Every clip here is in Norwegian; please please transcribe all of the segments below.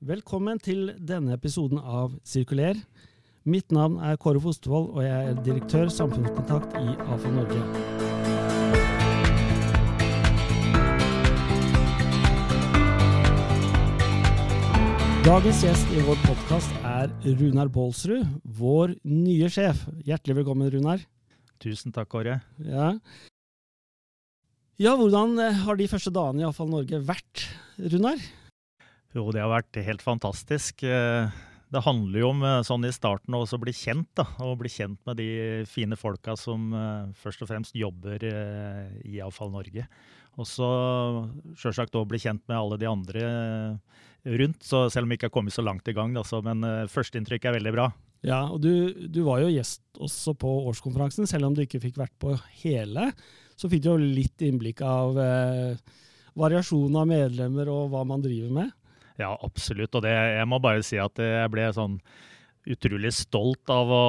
Velkommen til denne episoden av Sirkuler. Mitt navn er Kåre Fostervold, og jeg er direktør samfunnskontakt i AFA Norge. Dagens gjest i vår podkast er Runar Baalsrud, vår nye sjef. Hjertelig velkommen, Runar. Tusen takk, Kåre. Ja. ja, hvordan eh, har de første dagene i AFA Norge vært, Runar? Jo, det har vært helt fantastisk. Eh, det handler jo om eh, sånn i starten å bli kjent, da. Og bli kjent med de fine folka som først og fremst jobber i Avfall Norge. Og så sjølsagt òg bli kjent med alle de andre rundt, så selv om vi ikke har kommet så langt i gang. Da, så, men førsteinntrykket er veldig bra. Ja, og du, du, var jo gjest også på årskonferansen, selv om du ikke fikk vært på hele. Så fikk du jo litt innblikk av eh, variasjonen av medlemmer og hva man driver med. Ja, absolutt. Og det, jeg må bare si at jeg ble sånn utrolig stolt av å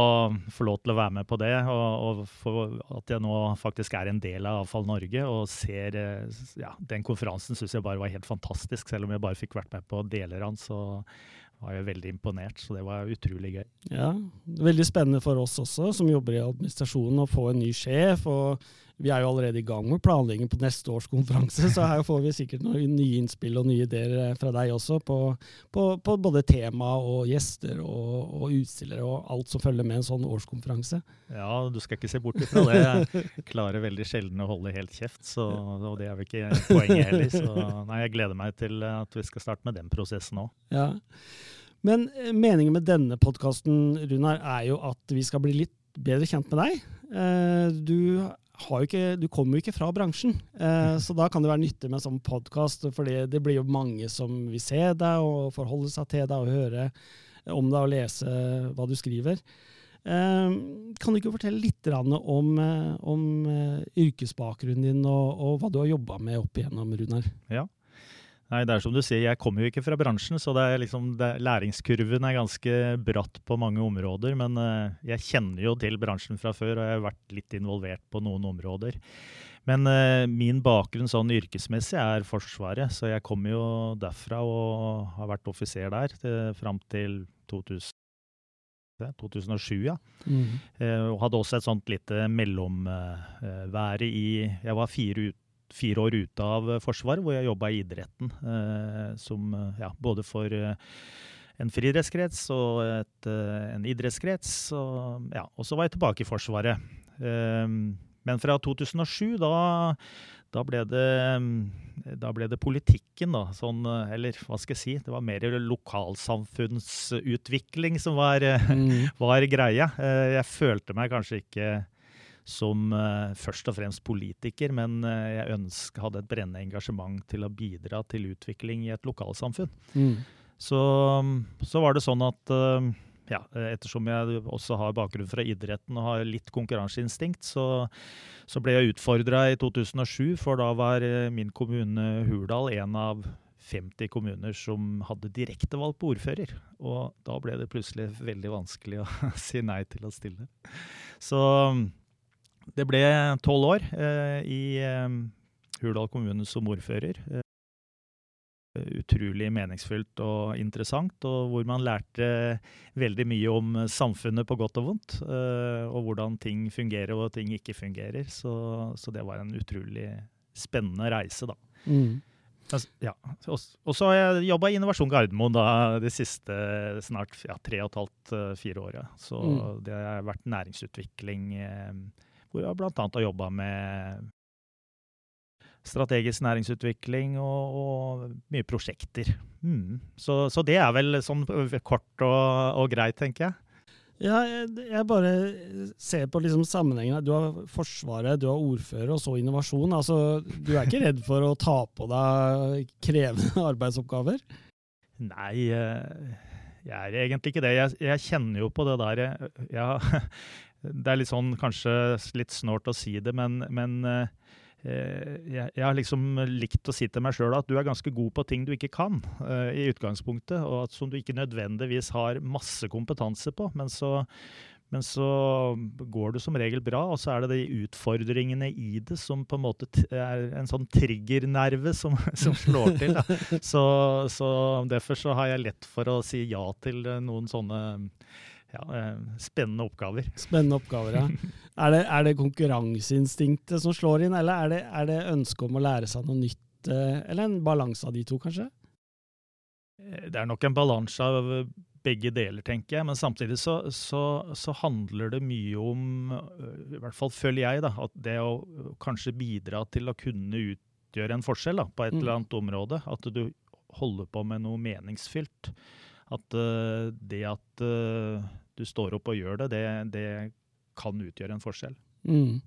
få lov til å være med på det. Og, og at jeg nå faktisk er en del av Avfall Norge og ser eh, ja, Den konferansen syns jeg bare var helt fantastisk. Selv om jeg bare fikk vært med på deler av den, så var jeg veldig imponert. Så det var utrolig gøy. Ja, Veldig spennende for oss også, som jobber i administrasjonen, å få en ny sjef. og vi er jo allerede i gang med planleggingen på neste års konferanse, så her får vi sikkert noen nye innspill og nye ideer eh, fra deg også på, på, på både tema og gjester og, og, utstillere og alt som følger med en sånn årskonferanse. Ja, du skal ikke se bort ifra det. Jeg klarer veldig sjelden å holde helt kjeft, så, og det er vel ikke poenget heller. Så nei, jeg gleder meg til at vi skal starte med den prosessen òg. Ja. Men eh, meningen med denne podkasten, Runar, er jo at vi skal bli litt bedre kjent med deg. Eh, du ikke, du kommer jo ikke fra bransjen, eh, så da kan det være nyttig med en sånn podkast. For det blir jo mange som vil se deg og forholde seg til deg og høre om deg og lese hva du skriver. Eh, kan du ikke fortelle litt om, eh, om eh, yrkesbakgrunnen din og, og, hva du har jobba med opp igjennom, Runar? Ja. Nei, det er som du sier, jeg kommer jo ikke fra bransjen, så det er liksom, det, læringskurven er ganske bratt på mange områder. Men uh, jeg kjenner jo til bransjen fra før, og jeg har vært litt involvert på noen områder. Men uh, min bakgrunn sånn yrkesmessig er Forsvaret, så jeg kommer jo derfra og har vært offiser der til, fram til 2000. 2007, ja. Mm. Uh, og hadde også et sånt lite mellomvære i Jeg var fire, ut, fire år ute av Forsvaret, hvor jeg jobba i idretten. Eh, som, ja, både for eh, en friidrettskrets og et, eh, en idrettskrets. Og, ja, og så var jeg tilbake i Forsvaret. Men fra 2007, da, da, ble, det, da ble det politikken, da. Sånn, eller hva skal jeg si? Det var mer lokalsamfunnsutvikling som var, mm. var greia. Jeg følte meg kanskje ikke som uh, først og fremst politiker, men uh, jeg ønsk, hadde et brennende engasjement til å bidra til utvikling i et lokalsamfunn. Mm. Så, så, var det sånn at uh, ja, ettersom jeg også har bakgrunn fra idretten og har litt konkurranseinstinkt, så, så ble jeg utfordra i 2007, for da var min kommune Hurdal en av 50 kommuner som hadde direktevalg på ordfører. Og da ble det plutselig veldig vanskelig å si nei til å stille. Så det ble tolv år eh, i eh, Hurdal kommune som ordfører. Eh, utrolig meningsfylt og interessant, og hvor man lærte veldig mye om samfunnet på godt og vondt. Og hvordan ting fungerer og ting ikke fungerer. Så, så det var en utrolig spennende reise, da. Mm. Ja. Og så har jeg jobba i Innovasjon Gardermoen da, de siste snart ja, tre og et halvt, fire åra. Så mm. det har vært næringsutvikling. Eh, hvor jeg bl.a. har jobba med strategisk næringsutvikling og, og mye prosjekter. Mm. Så, så, det er vel sånn kort og, og greit, tenker jeg. Ja, jeg, jeg bare ser på liksom sammenhengen. Du har Forsvaret, du har ordfører og så innovasjon. Altså, du er ikke redd for å ta på deg krevende arbeidsoppgaver? Nei, eh, jeg er egentlig ikke det. Jeg, jeg kjenner jo på det der jeg, det er litt sånn kanskje litt snålt å si det, men, men eh, jeg, jeg, har liksom likt å si til meg sjøl at du er ganske god på ting du ikke kan, uh, i utgangspunktet, og at, som du ikke nødvendigvis har masse kompetanse på. Men så, Men så går det som regel bra, og så er det de utfordringene i det som på en måte er en sånn triggernerve som, som slår til. Så, så derfor så har jeg lett for å si ja til noen sånne ja, eh, spennende oppgaver. Spennende oppgaver, ja. er, det, er det konkurranseinstinktet som slår inn, eller er det, er det ønsket om å lære seg noe nytt? Eh, eller en balanse av de to, kanskje? Eh, det er nok en balanse av begge deler, tenker jeg. Men samtidig så, så, så, handler det mye om, i hvert fall føler jeg, da, at det å kanskje bidra til å kunne utgjøre en forskjell da, på et mm. eller annet område. At du holder på med noe meningsfylt. At uh, det at uh, du står opp og gjør det, det, det kan utgjøre en forskjell. Mm.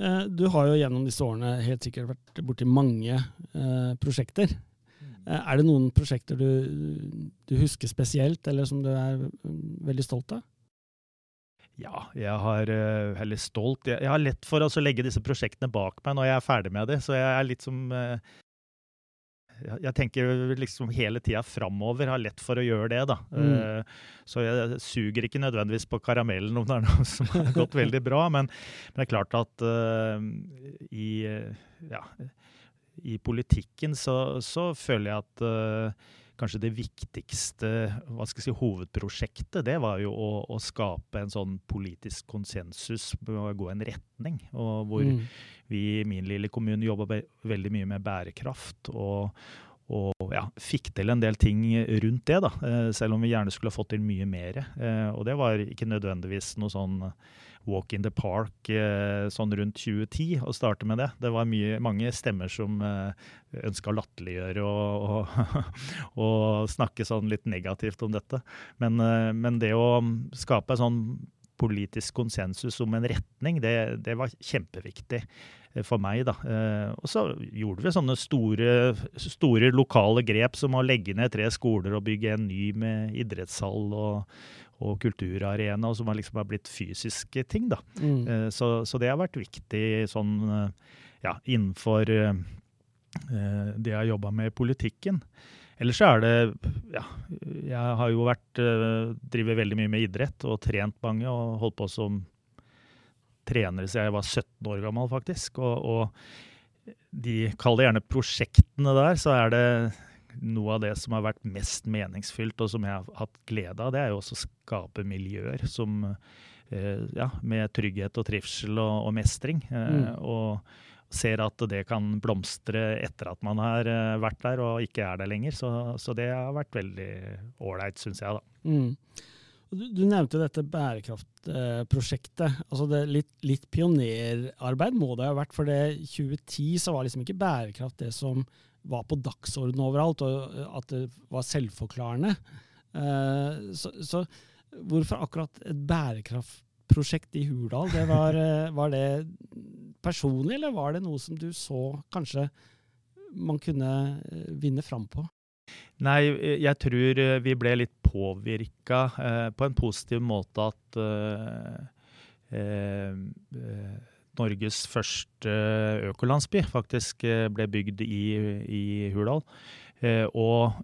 Uh, du har jo gjennom disse årene helt sikkert vært borti mange prosjekter. Mm. Er det noen prosjekter du, du, husker spesielt, eller som du er veldig stolt av? Ja, jeg har heller stolt Jeg, jeg har lett for å legge disse prosjektene bak meg når jeg er ferdig med dem. Så jeg er litt som jeg tenker liksom hele tida framover, har lett for å gjøre det. da. Mm. Uh, så jeg suger ikke nødvendigvis på karamellen om det er noe som har gått veldig bra, men, men, det er klart at uh, i, ja, i politikken så, så, føler jeg at uh, kanskje det viktigste hva skal jeg si, hovedprosjektet, det var jo å, å skape en sånn politisk konsensus, å gå en retning. og hvor mm. Vi i min lille kommune jobba veldig mye med bærekraft. og og ja, fikk til en del ting rundt det, da, eh, selv om vi gjerne skulle ha fått til mye mer. Eh, og det var ikke nødvendigvis noe sånn walk in the park eh, sånn rundt 2010 å starte med det. Det var mye, mange stemmer som ønska å latterliggjøre og, og, og, snakke sånn litt negativt om dette. Men, men det å skape sånn politisk konsensus om en retning, det, det var kjempeviktig. Eh, for meg. da. Eh, og så gjorde vi sånne store, store, lokale grep som å legge ned tre skoler og bygge en ny med idrettshall og, og kulturarena, som har liksom blitt fysiske ting. da. Mm. Eh, så, så, det har vært viktig sånn ja, innenfor det jeg har jobba med i politikken. Ellers så er det Ja, jeg har jo vært Driver veldig mye med idrett og trent mange og holdt på som trener siden jeg var 17 år gammel, faktisk. Og, og de kaller gjerne prosjektene der, så er det noe av det som har vært mest meningsfylt, og som jeg har hatt glede av, det er jo også å skape miljøer som eh, ja, med trygghet og trivsel og, og mestring. Eh, mm. Og ser at det kan blomstre etter at man har eh, vært der og ikke er der lenger. Så, så det har vært veldig ålreit, syns jeg, da. Mm. Du, du, nevnte dette bærekraftprosjektet. altså det litt, litt, pionerarbeid må det ha vært. For i 2010 så var liksom ikke bærekraft det som var på dagsorden overalt, og at det var selvforklarende. Eh, så, så, hvorfor akkurat et bærekraftprosjekt i Hurdal? Det var, eh, var, det personlig, eller var det noe som du så kanskje man kunne eh, vinne fram på? Nei, jeg tror eh, vi ble litt påvirka eh, på en positiv måte at eh, eh, Norges første økolandsby faktisk ble bygd i, i Hurdal. Og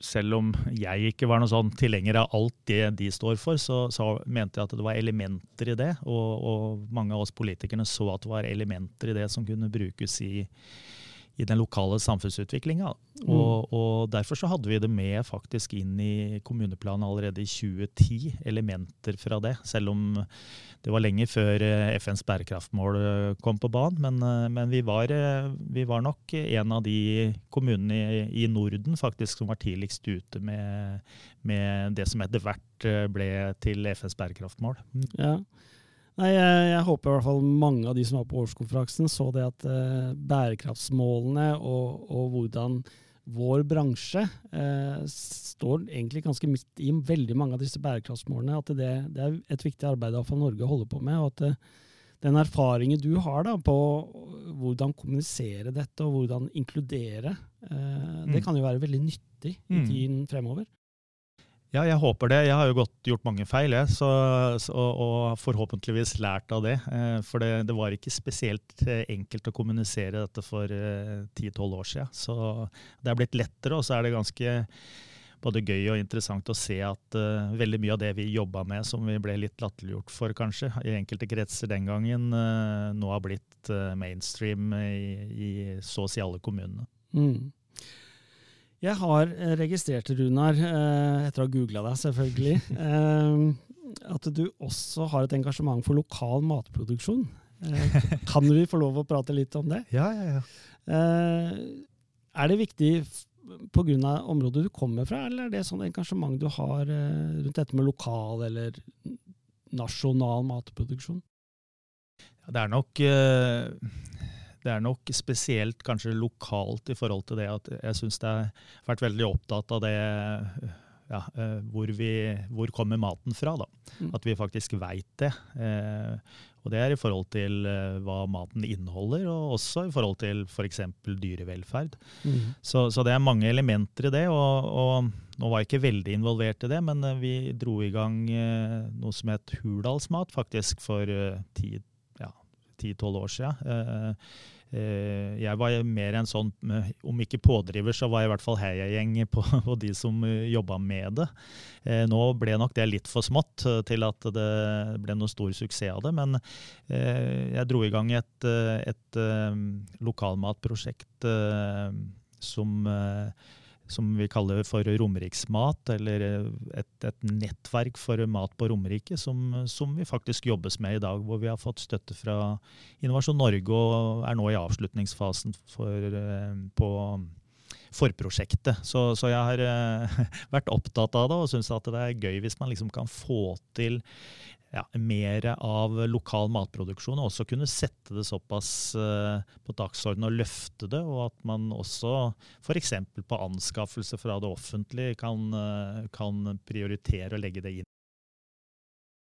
selv om jeg ikke var noen sånn tilhenger av alt det de står for, så, så, mente jeg at det var elementer i det. Og, og mange av oss politikerne så at det var elementer i det som kunne brukes i, i den lokale samfunnsutviklinga. Mm. Og, og, derfor så hadde vi det med faktisk inn i kommuneplanen allerede i 2010, elementer fra det. Selv om det var lenge før eh, FNs bærekraftmål eh, kom på banen. Men, eh, men vi, var, vi, var, nok en av de kommunene i, i Norden faktisk som var tidligst ute med, med det som etter hvert ble til FNs bærekraftmål. Mm. Ja. Nei, jeg, jeg, håper i hvert fall mange av de som var på årskonferansen, så det at eh, bærekraftsmålene og, og, hvordan vår bransje eh, står egentlig ganske midt i veldig mange av disse bærekraftsmålene. At det, det er et viktig arbeid for Norge å holde på med. og at eh, den erfaringen du har da, på hvordan kommunisere dette og hvordan inkludere, eh, det mm. kan jo være veldig nyttig i mm. tiden fremover. Ja, jeg håper det. Jeg har jo godt gjort mange feil, jeg, så, så, og forhåpentligvis lært av det. Eh, for det, det, var ikke spesielt eh, enkelt å kommunisere dette for 10-12 eh, år siden. Så det er blitt lettere, og så er det ganske både gøy og interessant å se at uh, veldig mye av det vi jobba med, som vi ble litt latterliggjort for kanskje, i enkelte kretser den gangen, uh, nå har blitt uh, mainstream i, i, så å si alle kommunene. Mm. Jeg har registrert, Runar, etter å ha googla deg selvfølgelig, at du også har et engasjement for lokal matproduksjon. Kan vi få lov å prate litt om det? Ja, ja, ja. Er det viktig pga. området du kommer fra, eller er det sånn engasjement du har eh, rundt dette med lokal eller nasjonal matproduksjon? Ja, det er nok eh, det er nok spesielt kanskje lokalt i forhold til det at jeg syns det har vært veldig opptatt av det ja, eh, hvor, vi, hvor kommer maten fra, da. Mm. At vi faktisk veit det. Eh, og det er i forhold til eh, hva maten inneholder, og også i forhold til f.eks. For dyrevelferd. Mm. Så, så, det er mange elementer i det. Og, og nå var jeg ikke veldig involvert i det, men vi dro i gang noe som het Hurdalsmat, faktisk, for ti 10-12 år siden. Eh, eh, jeg var mer en sånn, om ikke pådriver, så var jeg i hvert fall heiagjeng på, på de som eh, jobba med det. Nå ble nok det litt for smått til at det ble noen stor suksess av det, men jeg dro i gang et, et lokalmatprosjekt som som vi kaller for Romeriksmat, eller et, et, nettverk for mat på Romerike, som, som, vi faktisk jobbes med i dag. Hvor vi har fått støtte fra Innovasjon Norge og er nå i avslutningsfasen for, eh, på forprosjektet. Så, så jeg har uh, vært opptatt av det og syns det er gøy hvis man liksom kan få til ja, mer av lokal matproduksjon, og også kunne sette det såpass uh, på dagsordenen og løfte det, og at man også f.eks. på anskaffelse fra det offentlige kan, uh, kan, prioritere å legge det inn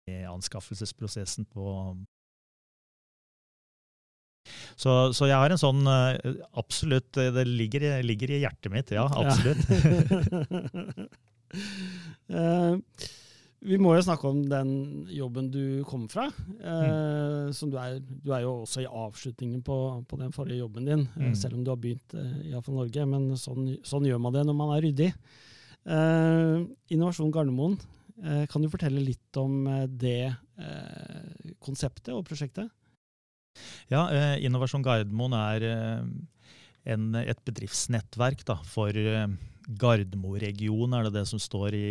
i anskaffelsesprosessen på så, så jeg har en sånn uh, Absolutt, det ligger, ligger, i hjertet mitt, ja. Absolutt. Ja. Vi må jo snakke om den jobben du kom fra. Eh, mm. du, er, du, er, jo også i avslutningen på, på den forrige jobben din, eh, mm. selv om du har begynt eh, i iallfall Norge. Men sånn, sånn, gjør man det når man er ryddig. Eh, Innovasjon Gardermoen, eh, kan du fortelle litt om eh, det konseptet og prosjektet? Ja, Innovasjon Gardermoen er en, et bedriftsnettverk da, for Gardermo-region, er det det som står i,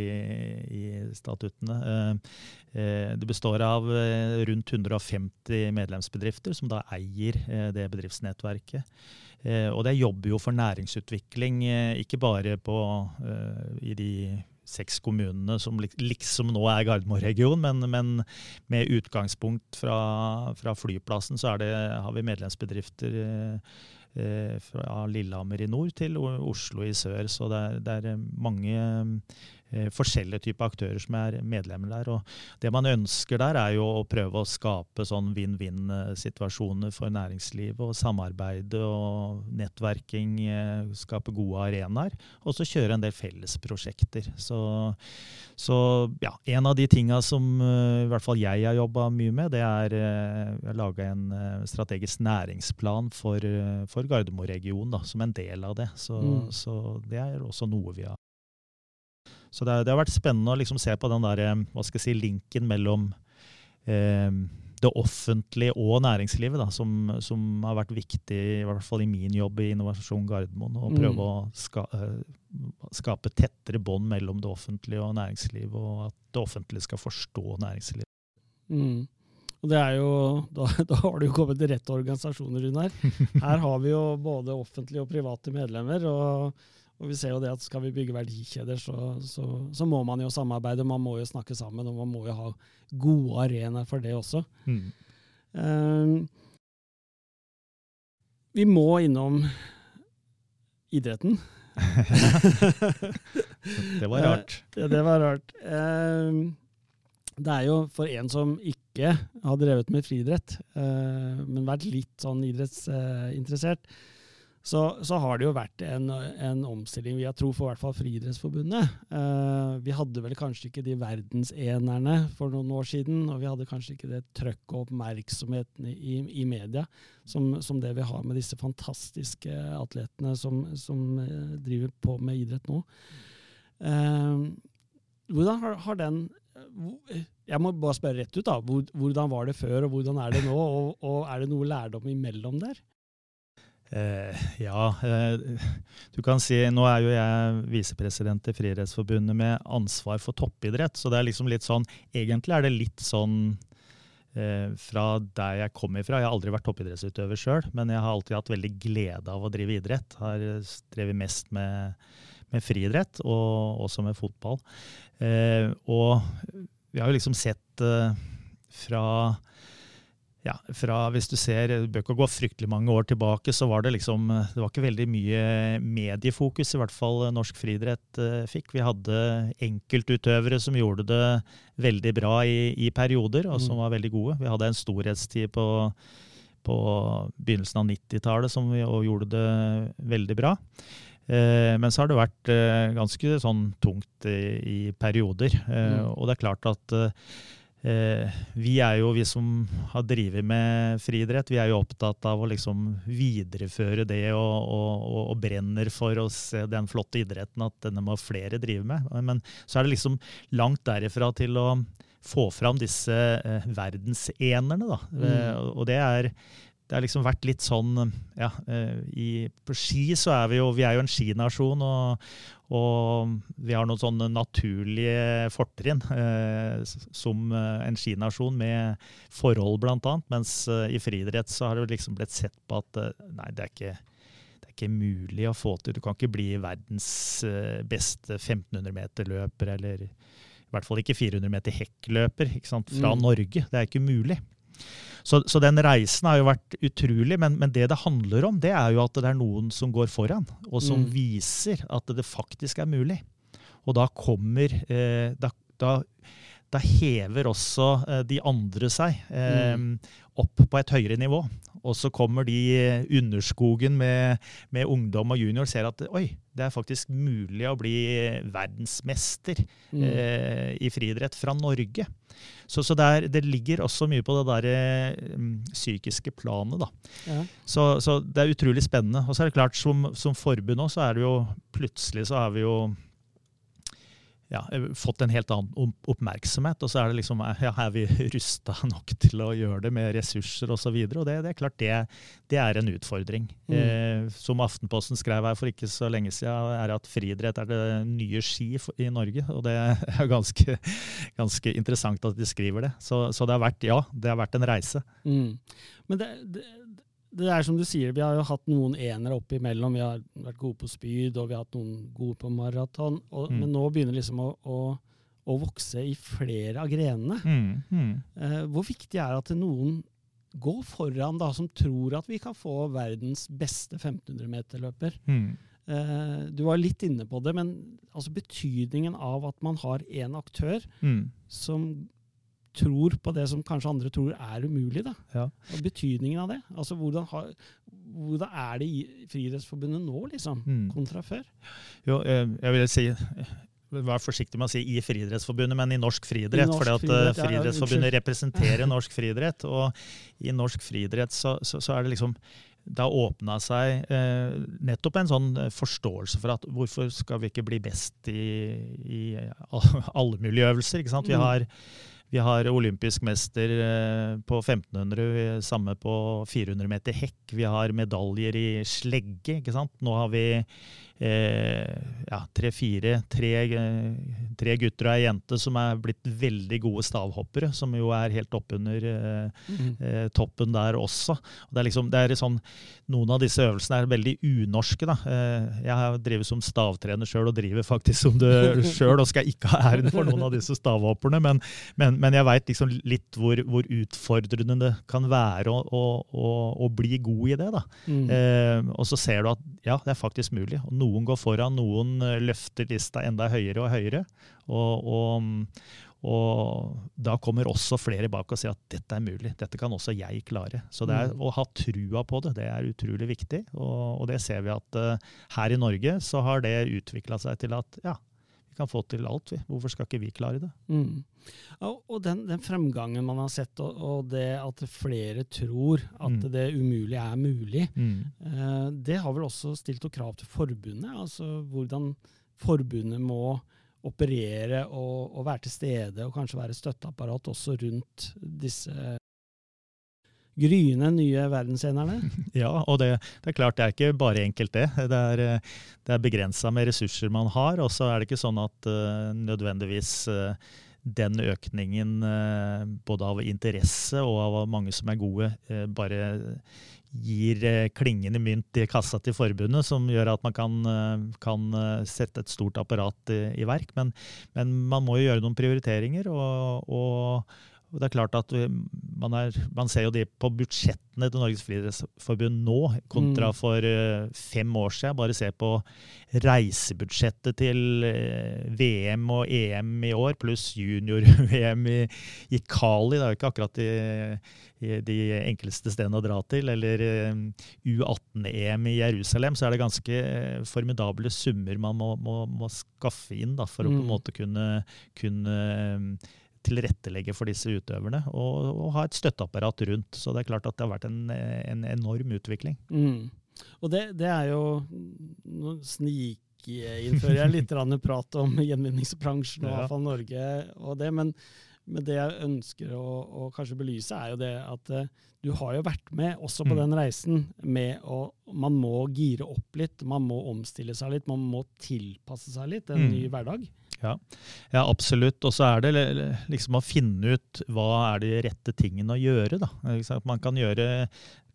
i statuttene. Eh, eh, det består av eh, rundt 150 medlemsbedrifter som da eier det bedriftsnettverket. Og det jobber jo for næringsutvikling, ikke bare på, i de seks kommunene som liksom nå er Gardermo-region, men, men, med utgangspunkt fra, fra flyplassen så det, har vi medlemsbedrifter fra Lillehammer i nord til Oslo i sør. Så det er, det er mange Eh, forskjellige typer aktører som er medlemmer der. Og det man ønsker der, er jo å prøve å skape sånn vinn-vinn-situasjoner for næringslivet. Og samarbeide og nettverking, eh, skape gode arenaer. Og så kjøre en del fellesprosjekter. Så, så ja, en av de tinga som eh, i hvert fall jeg har jobba mye med, det er å lage en strategisk næringsplan for, for Gardermo-regionen som en del av det. Så, mm. så det er også noe vi har så det, det, har vært spennende å liksom se på den der, eh, hva skal jeg si, linken mellom eh, det offentlige og næringslivet, da, som, som, har vært viktig, i hvert fall i min jobb i Innovasjon Gardermoen. Å prøve mm. å ska, uh, skape tettere bånd mellom det offentlige og næringslivet, og at det offentlige skal forstå næringslivet. Mm. Og det er jo, da, da, har du jo kommet til rette organisasjoner, Runar. Her har vi jo både offentlige og private medlemmer. og og vi ser jo det at Skal vi bygge verdikjeder, så, så, så, må man jo samarbeide, man må jo snakke sammen, og man må jo ha gode arenaer for det også. Mm. Um, vi må innom idretten. det var rart. ja, det var rart. Um, det er jo for en som ikke har drevet med friidrett, uh, men vært litt sånn idrettsinteressert, uh, så, så, har det jo vært en, en omstilling, vi har tro for i hvert fall Friidrettsforbundet. Uh, vi hadde vel kanskje ikke de verdensenerne for noen år siden, og vi hadde kanskje ikke det trøkket og oppmerksomheten i, i media som, som, det vi har med disse fantastiske atletene som, som uh, driver på med idrett nå. Eh, hvordan har, har, den Jeg må bare spørre rett ut, da. Hvordan var det før, og hvordan er det nå? Og, og er det noe lærdom imellom der? Eh, ja, eh, du kan si Nå er jo jeg visepresident i Friidrettsforbundet med ansvar for toppidrett, så det er liksom litt sånn Egentlig er det litt sånn eh, fra der jeg kommer ifra. Jeg har aldri vært toppidrettsutøver sjøl, men jeg har alltid hatt veldig glede av å drive idrett. Har drevet mest med, med friidrett, og også med fotball. Og vi har jo liksom sett fra ja, fra hvis du ser, du bør ikke gå fryktelig mange år tilbake, så var det liksom Det var ikke veldig mye mediefokus, i hvert fall norsk friidrett uh, fikk. Vi hadde enkeltutøvere som gjorde det veldig bra i, i perioder, og som mm. var veldig gode. Vi hadde en storhetstid på, på begynnelsen av 90-tallet som vi gjorde det veldig bra. Eh, men så har det vært eh, ganske sånn tungt i, i perioder. Mm. Og det er klart at Eh, vi er jo, vi som har drevet med friidrett, vi er jo opptatt av å liksom videreføre det og, og, og, brenner for å se den flotte idretten at denne må flere drive med. Men så er det liksom langt derifra til å få fram disse eh, verdensenerne, da. Mm. Eh, og det er det har liksom vært litt sånn ja, eh, i, På ski så er vi jo vi er jo en skinasjon, og, og vi har noen sånne naturlige fortrinn eh, som eh, en skinasjon med forhold, bl.a. Mens eh, i friidrett så har det liksom blitt sett på at nei, det er, ikke, det er ikke mulig å få til. Du kan ikke bli verdens beste 1500-meter-løper, eller i hvert fall ikke 400 meter hekkløper fra mm. Norge. Det er ikke mulig. Så, så, den reisen har jo vært utrolig, men, men, det det handler om, det er jo at det er noen som går foran, og som mm. viser at det faktisk er mulig. Og da kommer eh, da, da, da, hever også eh, de andre seg eh, mm. opp på et høyere nivå. Og så kommer de underskogen med, med ungdom og junior og ser at oi, det er faktisk mulig å bli verdensmester mm. eh, i friidrett fra Norge. Så, så det, er, det, ligger også mye på det der um, psykiske planet. da. Ja. Så, så, det er utrolig spennende. Og så er det klart, som, som forbund òg, så er det jo plutselig så er vi jo ja, fått en helt annen oppmerksomhet. Og så er det liksom ja, er vi rusta nok til å gjøre det med ressurser osv. Og, så videre, og det, det, er klart det, det er en utfordring. Mm. Eh, som Aftenposten skrev her for ikke så lenge siden, er at friidrett er det nye ski i Norge. Og det er ganske, ganske interessant at de skriver det. Så, så, det har vært, ja, det har vært en reise. Mm. Men det, det det er som du sier, vi har jo hatt noen enere oppimellom. Vi har vært gode på spyd, og vi har hatt noen gode på maraton. Mm. Men nå begynner liksom å, å, å, vokse i flere av grenene. Mm. Mm. Eh, hvor viktig er det at noen går foran, da, som tror at vi kan få verdens beste 1500-meterløper? Mm. Eh, du var litt inne på det, men altså betydningen av at man har én aktør mm. som tror på det som kanskje andre tror er umulig. da. Ja. Og betydningen av det. Altså, hvordan, har, hvordan er det i Friidrettsforbundet nå, liksom, mm. kontra før? Jo, eh, jeg vil si Vær forsiktig med å si i Friidrettsforbundet, men i norsk friidrett. For eh, Friidrettsforbundet ja, representerer norsk friidrett. Og i norsk friidrett så, så, så, er det liksom det har åpna seg eh, nettopp en sånn forståelse for at hvorfor skal vi ikke bli best i, i alle ikke sant? Vi mm. har vi har olympisk mester eh, på 1500, samme på 400 meter hekk. Vi har medaljer i slegge. ikke sant? Nå har vi eh, ja, tre-fire, tre, tre, gutter og ei jente som er blitt veldig gode stavhoppere, som jo er helt oppunder eh, mm. eh, toppen der også. Og det er liksom, det er sånn, noen av disse øvelsene er veldig unorske. da. Eh, jeg har drevet som stavtrener sjøl, og driver faktisk som det sjøl, og skal ikke ha æren for noen av disse stavhopperne, men, men, men jeg veit liksom litt hvor, hvor, utfordrende det kan være å, å, å, å bli god i det. da. Mm. Eh, og så ser du at ja, det er faktisk mulig. og noen går foran, noen eh, løfter lista enda høyere og høyere. Og, og, og, da kommer også flere bak og sier at dette er mulig, dette kan også jeg klare. Så det er mm. å ha trua på det, det er utrolig viktig. Og, og det ser vi at uh, her i Norge så har det utvikla seg til at ja, vi kan få til alt, vi. Hvorfor skal ikke vi klare det? Mm. Og den, den, fremgangen man har sett, og, og det at flere tror at mm. det umulige er mulig, mm. eh, det har vel også stilt noen krav til forbundet? Altså hvordan forbundet må operere og, og, være til stede, og kanskje være støtteapparat også rundt disse gryende nye verdensenerne. Ja, og det, det, er klart det er ikke bare enkelt, det. Det er, det er begrensa med ressurser man har. Og så er det ikke sånn at uh, nødvendigvis uh, den økningen uh, både av interesse og av mange som er gode, bare gir klingende mynt i kassa til forbundet, som gjør at man kan, kan sette et stort apparat i, i verk. Men, men, man må jo gjøre noen prioriteringer. og, og og det er klart at man, er, man, ser jo det på budsjettene til Norges Friidrettsforbund nå, kontra mm. for uh, fem år siden. Bare se på reisebudsjettet til uh, VM og EM i år, pluss junior-VM i, i, Kali. Det er jo ikke akkurat de, de enkleste stedene å dra til. Eller uh, eh, U18-EM i Jerusalem. Så er det ganske formidable summer man må, må, må skaffe inn da, for å på en mm. måte kunne, kunne tilrettelegge for disse utøverne og, og, ha et støtteapparat rundt. Så det er klart at det har vært en, en enorm utvikling. Mm. Og det, det, er jo Nå snikinnfører jeg litt prat om gjenvinningsbransjen og Avfall Norge og det, men, men det jeg ønsker å, å, kanskje belyse, er jo det at uh, du har jo vært med også på mm. den reisen med å Man må gire opp litt, man må omstille seg litt, man må tilpasse seg litt en mm. ny hverdag. Ja, ja absolutt. Og så er det liksom å finne ut hva er de rette tingene å gjøre. da. Man kan gjøre,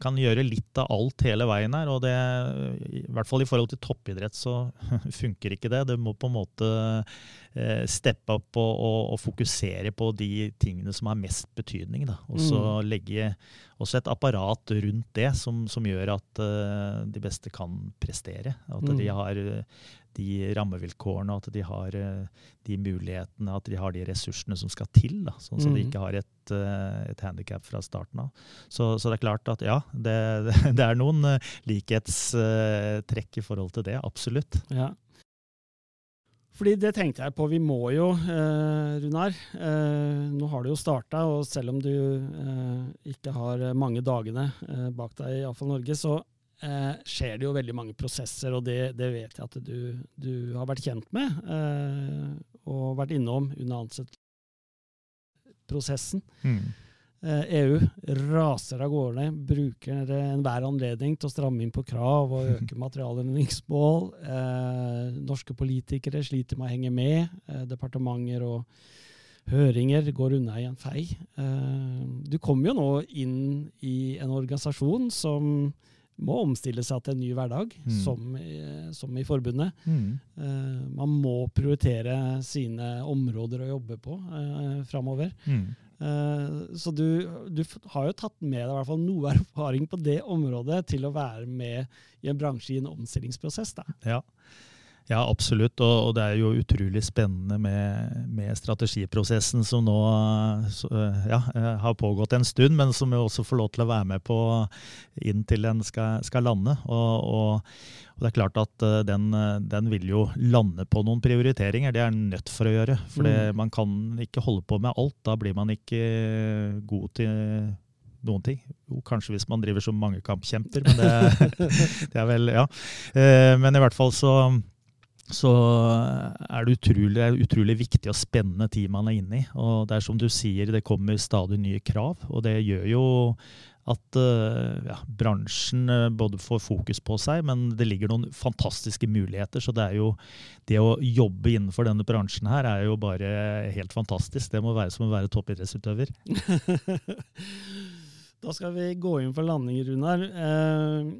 kan gjøre, litt av alt hele veien her. og det, I hvert fall i forhold til toppidrett så funker ikke det. Det må på en måte eh, steppe opp og, og, og, fokusere på de tingene som har mest betydning. da. Og så mm. legge også et apparat rundt det som, som gjør at uh, de beste kan prestere. At mm. de har de rammevilkårene, at de har eh, de mulighetene, at de har de ressursene som skal til. Da, sånn mm. de ikke har et, eh, et handikap fra starten av. Så, så, det er klart at ja, det, det er noen eh, likhetstrekk i forhold til det. Absolutt. Ja. Fordi det tenkte jeg på. Vi må jo, eh, Runar eh, Nå har du jo starta, og selv om du eh, ikke har mange dagene bak deg i Avfall Norge, så eh, skjer det jo veldig mange prosesser, og det, det vet jeg at du, du, har vært kjent med eh, og vært innom under ansettelsesprosessen. Mm. Eh, EU raser av gårde, bruker enhver anledning til å stramme inn på krav og øke materialendringsmål. Eh, norske politikere sliter med å henge med. Eh, departementer og høringer går unna i en fei. Eh, du kommer jo nå inn i en organisasjon som må omstille seg til en ny hverdag, mm. som, som, i forbundet. Mm. Uh, man må prioritere sine områder å jobbe på uh, framover. Mm. Uh, så du, du, har jo tatt med deg i hvert fall noe erfaring på det området til å være med i en bransje i en omstillingsprosess. Da. Ja. Ja, absolutt. Og, og, det er jo utrolig spennende med, med strategiprosessen som nå ja, har pågått en stund, men som vi også får lov til å være med på inntil den skal, skal lande. Og, og, og, det er klart at eh, den, den, vil jo lande på noen prioriteringer. Det er den nødt for å gjøre. For mm. man kan ikke holde på med alt. Da blir man ikke god til noen ting. Jo, kanskje hvis man driver som mangekampkjemper, men det, det er vel Ja. Eh, men i hvert fall så så er det utrolig, utrolig, viktig og spennende tid man er inne i. Og det er som du sier, det kommer stadig nye krav. Og det gjør jo at uh, ja, bransjen uh, både får fokus på seg, men det ligger noen fantastiske muligheter. Så det er jo det å jobbe innenfor denne bransjen her er jo bare helt fantastisk. Det må være som å være toppidrettsutøver. da skal vi gå inn for landing, Runar. Uh,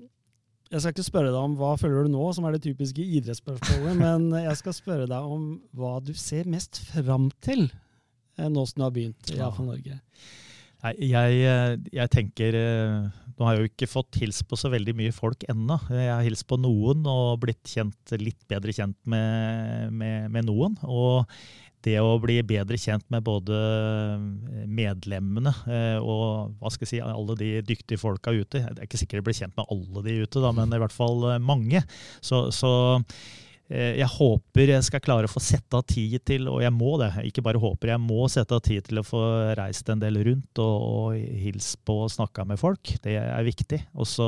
jeg skal ikke spørre deg om hva føler du nå, som er det typiske idrettsspørsmålet, men jeg skal spørre deg om hva du ser mest fram til eh, nå som du har begynt i AFA Norge. Nei, jeg, eh, jeg, tenker eh, Nå har jeg jo ikke fått hilst på så veldig mye folk ennå. Jeg har hilst på noen og blitt kjent, litt bedre kjent med, med, med noen. Og det å bli bedre kjent med både eh, medlemmene eh, og hva skal jeg si, alle de dyktige folka ute. Det er ikke sikkert jeg blir kjent med alle de ute, da, men i hvert fall eh, mange. Så, så jeg håper jeg skal klare å få sette av tid til, og jeg må det, ikke bare håper, jeg må sette av tid til å få reist en del rundt og, og hilst på og snakka med folk. Det er viktig. Og så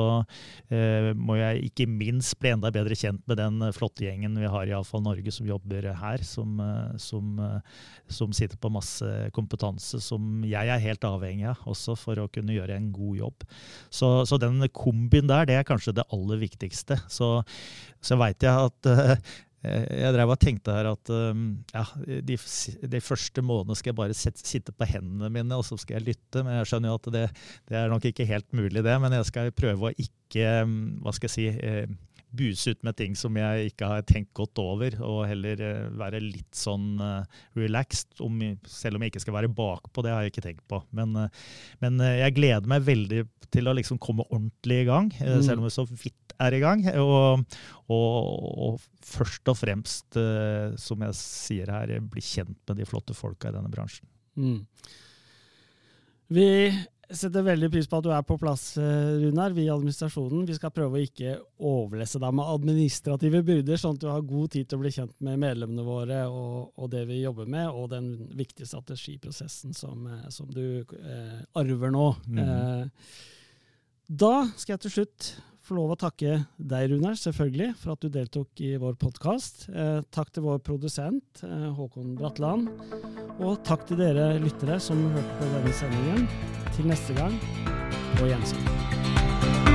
eh, må jeg ikke minst bli enda bedre kjent med den flotte gjengen vi har i Avfall Norge som jobber her, som, eh, som, eh, som, sitter på masse kompetanse som jeg er helt avhengig av også for å kunne gjøre en god jobb. Så, så den kombin der, det er kanskje det aller viktigste. Så så veit jeg at jeg drev og tenkte her at um, ja, de, de, første månedene skal jeg bare sitte på hendene mine, og så skal jeg lytte. Men jeg skjønner jo at det, det er nok ikke helt mulig, det. Men jeg skal prøve å ikke, hva skal jeg si, eh, buse ut med ting som jeg ikke har tenkt godt over, og heller uh, være litt sånn uh, relaxed. Om, selv om jeg ikke skal være bakpå, det har jeg ikke tenkt på. Men, uh, men jeg gleder meg veldig til å liksom komme ordentlig i gang, mm. selv om det så vidt er i gang. Og, og, og først og fremst, som jeg sier her, bli kjent med de flotte folka i denne bransjen. Mm. Vi setter veldig pris på at du er på plass, eh, Runar, vi i administrasjonen. Vi skal prøve å ikke overlesse deg med administrative byrder, sånn at du har god tid til å bli kjent med medlemmene våre og, og det vi jobber med, og den viktige strategiprosessen som, eh, som du eh, arver nå. Mm. Eh, da skal jeg til slutt få lov å takke deg, Runar, selvfølgelig, for at du deltok i vår podkast. Eh, takk til vår produsent eh, Håkon Bratland. Og takk til dere lyttere som hørte på denne sendingen. Til neste gang, på gjensyn.